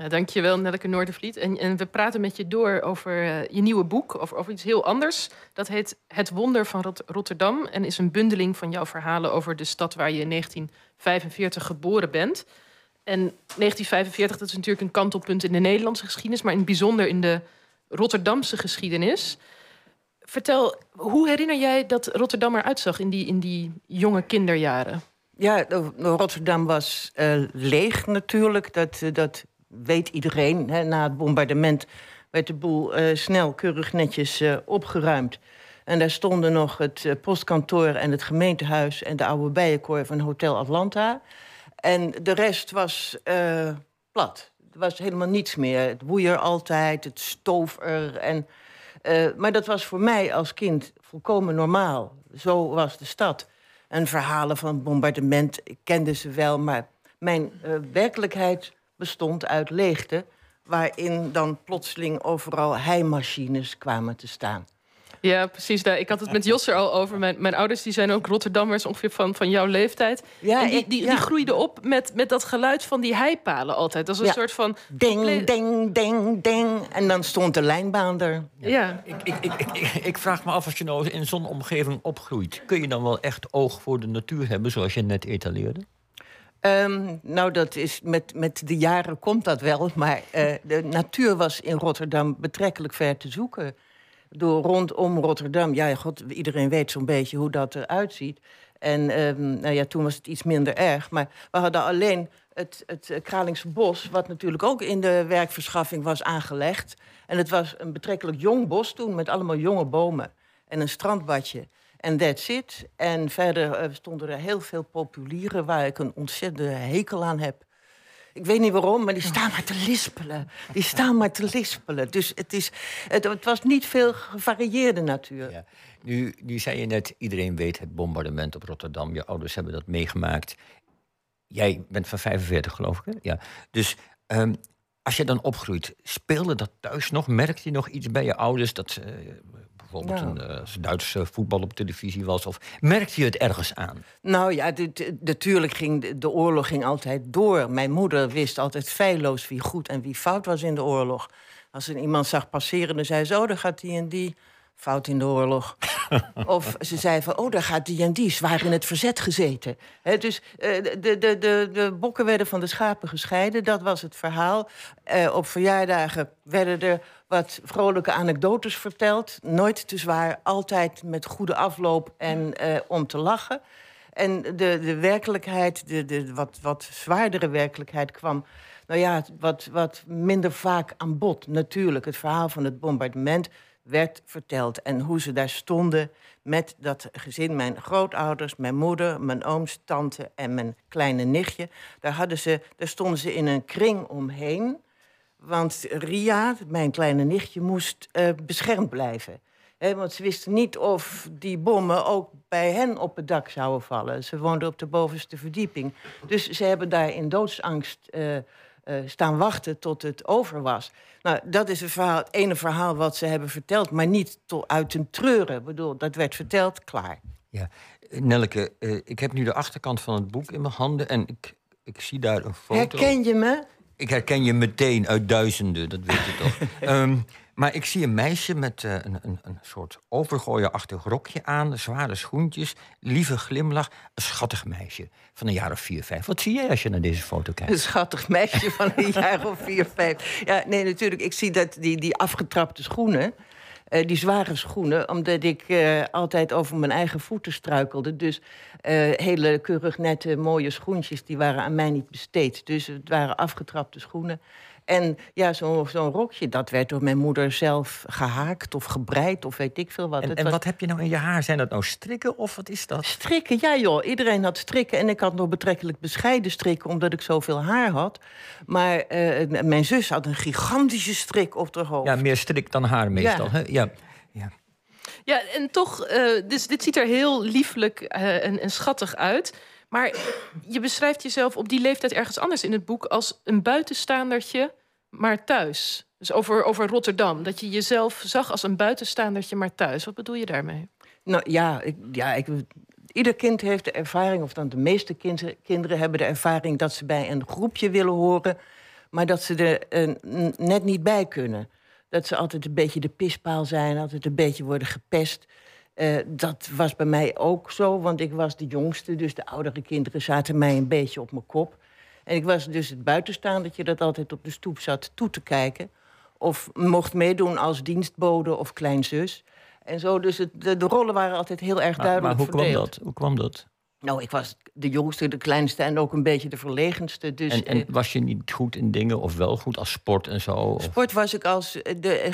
Ja, dankjewel, Nelleke Noordervliet. En, en we praten met je door over uh, je nieuwe boek, over, over iets heel anders. Dat heet Het Wonder van Rot Rotterdam en is een bundeling van jouw verhalen over de stad waar je in 1945 geboren bent. En 1945, dat is natuurlijk een kantelpunt in de Nederlandse geschiedenis, maar in het bijzonder in de Rotterdamse geschiedenis. Vertel, hoe herinner jij dat Rotterdam eruit zag in die, in die jonge kinderjaren? Ja, Rotterdam was uh, leeg natuurlijk. Dat, dat weet iedereen. Hè. Na het bombardement werd de boel uh, snel, keurig netjes opgeruimd. En daar stonden nog het postkantoor en het gemeentehuis... en de oude bijenkooi van Hotel Atlanta. En de rest was plat. Er was helemaal niets meer. Het woei er altijd, het stoof er. En, maar dat was voor mij als kind volkomen normaal. Zo was de stad. En verhalen van bombardement, ik kende ze wel... maar mijn werkelijkheid bestond uit leegte... waarin dan plotseling overal heimachines kwamen te staan. Ja, precies. Ik had het met Jos er al over. Mijn, mijn ouders die zijn ook Rotterdammers, ongeveer van, van jouw leeftijd. Ja, en die, die, die groeiden op met, met dat geluid van die heipalen altijd. Dat is een soort van... Ding, ding, ding, ding. En dan stond de lijnbaan er. Ja. Ik, ik, ik, ik, ik vraag me af, als je nou in zo'n omgeving opgroeit... kun je dan wel echt oog voor de natuur hebben, zoals je net etaleerde? Um, nou, dat is met, met de jaren komt dat wel. Maar uh, de natuur was in Rotterdam betrekkelijk ver te zoeken door rondom Rotterdam. Ja, god, iedereen weet zo'n beetje hoe dat eruit ziet. En um, nou ja, toen was het iets minder erg. Maar we hadden alleen het, het Kralingse bos, wat natuurlijk ook in de werkverschaffing was aangelegd. En het was een betrekkelijk jong bos toen, met allemaal jonge bomen en een strandbadje. En that's it. En verder uh, stonden er heel veel populieren waar ik een ontzettende hekel aan heb. Ik weet niet waarom, maar die staan maar te lispelen. Die staan maar te lispelen. Dus het, is, het, het was niet veel gevarieerde natuur. Ja. Nu, nu zei je net, iedereen weet het bombardement op Rotterdam. Je ouders hebben dat meegemaakt. Jij bent van 45, geloof ik. Hè? Ja. Dus um, als je dan opgroeit, speelde dat thuis nog? Merkte je nog iets bij je ouders dat uh, bijvoorbeeld nou. een uh, Duitse voetbal op televisie was? Of merkte je het ergens aan? Nou ja, natuurlijk ging de, oorlog ging altijd door. Mijn moeder wist altijd feilloos wie goed en wie fout was in de oorlog. Als er iemand zag passeren, dan zei ze... oh, dan gaat die en die fout in de oorlog. of ze zei van, oh, daar gaat die en die zwaar in het verzet gezeten. dus uh, de, de, de, de bokken werden van de schapen gescheiden, dat was het verhaal. Uh, op verjaardagen werden er wat vrolijke anekdotes verteld. Nooit te zwaar, altijd met goede afloop en uh, om te lachen. En de, de werkelijkheid, de, de wat, wat zwaardere werkelijkheid kwam nou ja, wat, wat minder vaak aan bod. Natuurlijk, het verhaal van het bombardement werd verteld. En hoe ze daar stonden met dat gezin. Mijn grootouders, mijn moeder, mijn ooms, tante en mijn kleine nichtje. Daar, hadden ze, daar stonden ze in een kring omheen. Want Ria, mijn kleine nichtje, moest uh, beschermd blijven. Want ze wisten niet of die bommen ook bij hen op het dak zouden vallen. Ze woonden op de bovenste verdieping. Dus ze hebben daar in doodsangst uh, uh, staan wachten tot het over was. Nou, dat is het, verhaal, het ene verhaal wat ze hebben verteld, maar niet tot uit een treuren. Ik bedoel, dat werd verteld, klaar. Ja, Nelke, uh, ik heb nu de achterkant van het boek in mijn handen en ik, ik zie daar een foto. Herken je me? Ik herken je meteen uit duizenden, dat weet je toch. um, Maar ik zie een meisje met uh, een, een, een soort overgooienachtig rokje aan, zware schoentjes, lieve glimlach. Een schattig meisje van een jaar of vier, vijf. Wat zie jij als je naar deze foto kijkt? Een schattig meisje van een jaar of vier, vijf. Ja, nee, natuurlijk. Ik zie dat die, die afgetrapte schoenen. Uh, die zware schoenen, omdat ik uh, altijd over mijn eigen voeten struikelde. Dus uh, hele keurig nette, mooie schoentjes, die waren aan mij niet besteed. Dus het waren afgetrapte schoenen. En ja, zo'n zo rokje, dat werd door mijn moeder zelf gehaakt of gebreid of weet ik veel wat. En, en wat heb je nou in je haar? Zijn dat nou strikken of wat is dat? Strikken, ja joh. Iedereen had strikken en ik had nog betrekkelijk bescheiden strikken... omdat ik zoveel haar had. Maar uh, mijn zus had een gigantische strik op haar hoofd. Ja, meer strik dan haar meestal. Ja. Hè? ja. Ja. Ja, en toch, uh, dus dit ziet er heel lieflijk uh, en, en schattig uit... Maar je beschrijft jezelf op die leeftijd ergens anders in het boek als een buitenstaandertje maar thuis. Dus over, over Rotterdam. Dat je jezelf zag als een buitenstaandertje, maar thuis. Wat bedoel je daarmee? Nou ja, ik, ja ik, ieder kind heeft de ervaring, of dan de meeste kinderen hebben de ervaring dat ze bij een groepje willen horen. maar dat ze er eh, net niet bij kunnen. Dat ze altijd een beetje de pispaal zijn, altijd een beetje worden gepest. Eh, dat was bij mij ook zo, want ik was de jongste, dus de oudere kinderen zaten mij een beetje op mijn kop. En ik was dus het buitenstaandertje dat altijd op de stoep zat toe te kijken. Of mocht meedoen als dienstbode of kleinzus. En zo, dus het, de, de rollen waren altijd heel erg Maar, duidelijk maar hoe kwam dat? Hoe kwam dat? Nou, ik was de jongste, de kleinste en ook een beetje de verlegenste. Dus En, en eh, was je niet goed in dingen of wel goed als sport en zo? Of- sport was ik als... eh, De, eh,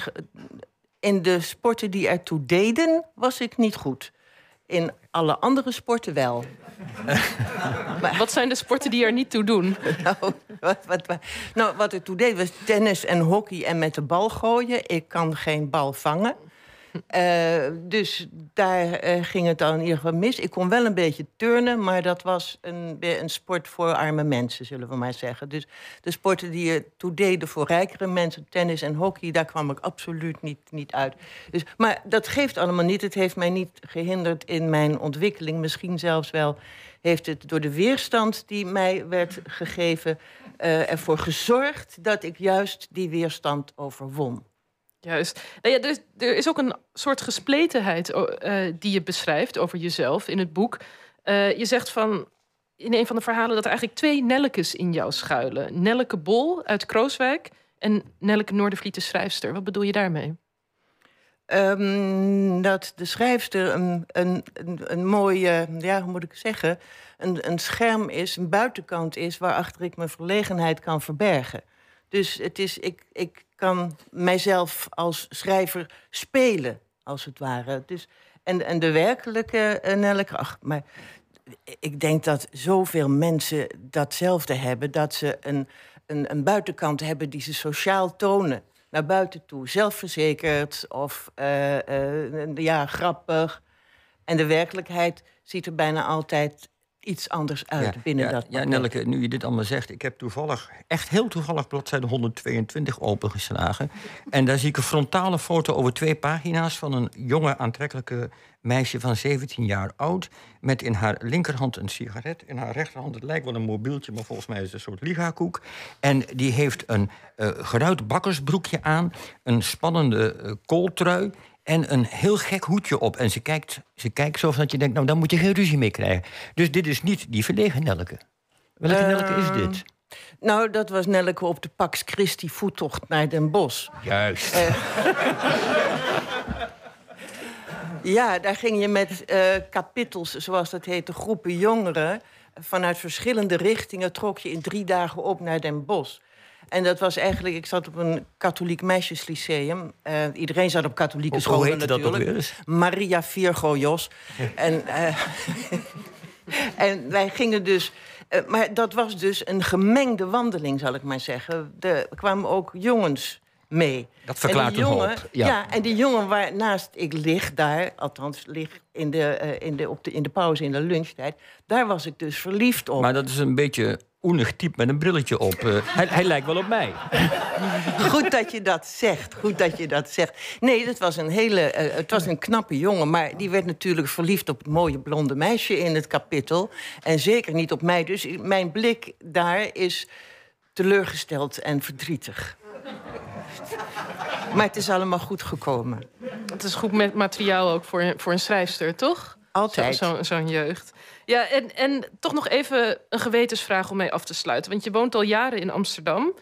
in de sporten die ertoe deden, was ik niet goed. In alle andere sporten wel. Wat zijn de sporten die er niet toe doen? Nou, wat, wat, wat, nou, wat ik toen deed was tennis en hockey en met de bal gooien. Ik kan geen bal vangen. Eh, dus daar eh, ging het dan in ieder geval mis. Ik kon wel een beetje turnen, maar dat was een, een sport voor arme mensen, zullen we maar zeggen. Dus de sporten die je toe deden voor rijkere mensen, tennis en hockey, daar kwam ik absoluut niet, niet uit. Dus, maar dat geeft allemaal niet. Het heeft mij niet gehinderd in mijn ontwikkeling. Misschien zelfs wel heeft het door de weerstand die mij werd gegeven eh, ervoor gezorgd dat ik juist die weerstand overwon. Juist. Nou ja, er, er is ook een soort gespletenheid eh, die je beschrijft over jezelf in het boek. Eh, je zegt van in een van de verhalen dat er eigenlijk twee Nellekes in jou schuilen. Nelleke Bol uit Krooswijk en Nelleke Noordervliet de schrijfster. Wat bedoel je daarmee? Ehm, dat de schrijfster een, een, een, een mooie, ja, hoe moet ik zeggen, een, een scherm is, een buitenkant is, waarachter ik mijn verlegenheid kan verbergen. Dus het is, ik, ik kan mijzelf als schrijver spelen, als het ware. Dus, en, en de werkelijke ach, maar ik denk dat zoveel mensen datzelfde hebben, dat ze een, een, een buitenkant hebben die ze sociaal tonen naar buiten toe. Zelfverzekerd of eh, eh, ja, grappig. En de werkelijkheid ziet er bijna altijd iets anders uit binnen ja, dat Ja. Nelleke, nu je dit allemaal zegt... ik heb toevallig, echt heel toevallig... bladzijde 122 opengeslagen. En daar zie ik een frontale foto over twee pagina's... van een jonge, aantrekkelijke meisje van 17 jaar oud... met in haar linkerhand een sigaret, in haar rechterhand... het lijkt wel een mobieltje, maar volgens mij is het een soort ligakoek. En die heeft een eh geruit bakkersbroekje aan... een spannende eh, kooltrui en een heel gek hoedje op. En ze kijkt, ze kijkt zo dat je denkt, nou, daar moet je geen ruzie mee krijgen. Dus dit is niet die verlegen Nelke. Welke Nelke is dit? Nou, dat was Nelleke op de Pax Christi voettocht naar Den Bosch. Juist. Ja, daar ging je met eh kapittels, zoals dat heette, groepen jongeren... vanuit verschillende richtingen trok je in drie dagen op naar Den Bosch. En dat was eigenlijk, ik zat op een katholiek meisjeslyceum. Eh, iedereen zat op katholieke Hoe- scholen hoe heette dat natuurlijk. eens? Maria Virgo Jos. en, eh, en wij gingen dus... eh, maar dat was dus een gemengde wandeling, zal ik maar zeggen. Er kwamen ook jongens mee. Dat verklaart en die jongen, ja. ja. en die jongen waarnaast ik lig daar... althans, lig in de, in, de, op de, in de pauze, in de lunchtijd... daar was ik dus verliefd op. Maar dat is een beetje oenig type met een brilletje op. Eh, hij, hij lijkt wel op mij. Goed dat je dat zegt. Goed dat je dat zegt. Nee, dat was een hele. eh, het was een knappe jongen, maar die werd natuurlijk verliefd op het mooie blonde meisje in het kapittel. En zeker niet op mij. Dus mijn blik daar is teleurgesteld en verdrietig. Maar het is allemaal goed gekomen. Het is goed met materiaal ook voor, voor een schrijfster, toch? Altijd. Zo- zo- Zo'n jeugd. Ja, en, en toch nog even een gewetensvraag om mee af te sluiten. Want je woont al jaren in Amsterdam.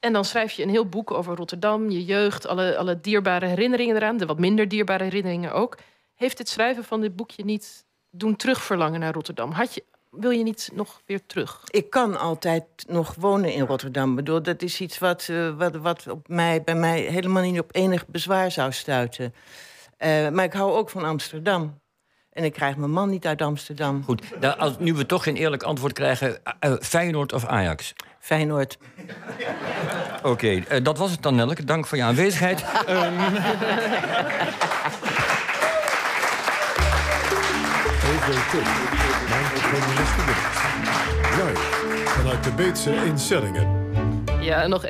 En dan schrijf je een heel boek over Rotterdam, je jeugd, alle, alle dierbare herinneringen eraan, de wat minder dierbare herinneringen ook. Heeft het schrijven van dit boekje niet doen terugverlangen naar Rotterdam? Had je, wil je niet nog weer terug? Ik kan altijd nog wonen in Rotterdam. Ik bedoel, dat is iets wat, eh, wat, wat op mij, bij mij helemaal niet op enig bezwaar zou stuiten. Eh, maar ik hou ook van Amsterdam. En ik krijg mijn man niet uit Amsterdam. Goed, nou, als, nu we toch geen eerlijk antwoord krijgen... eh, eh, Feyenoord of Ajax? Feyenoord. Oké, eh, dat was het dan, Nelke. Dank voor je aanwezigheid. Live vanuit de Beetse instellingen. Ja, nog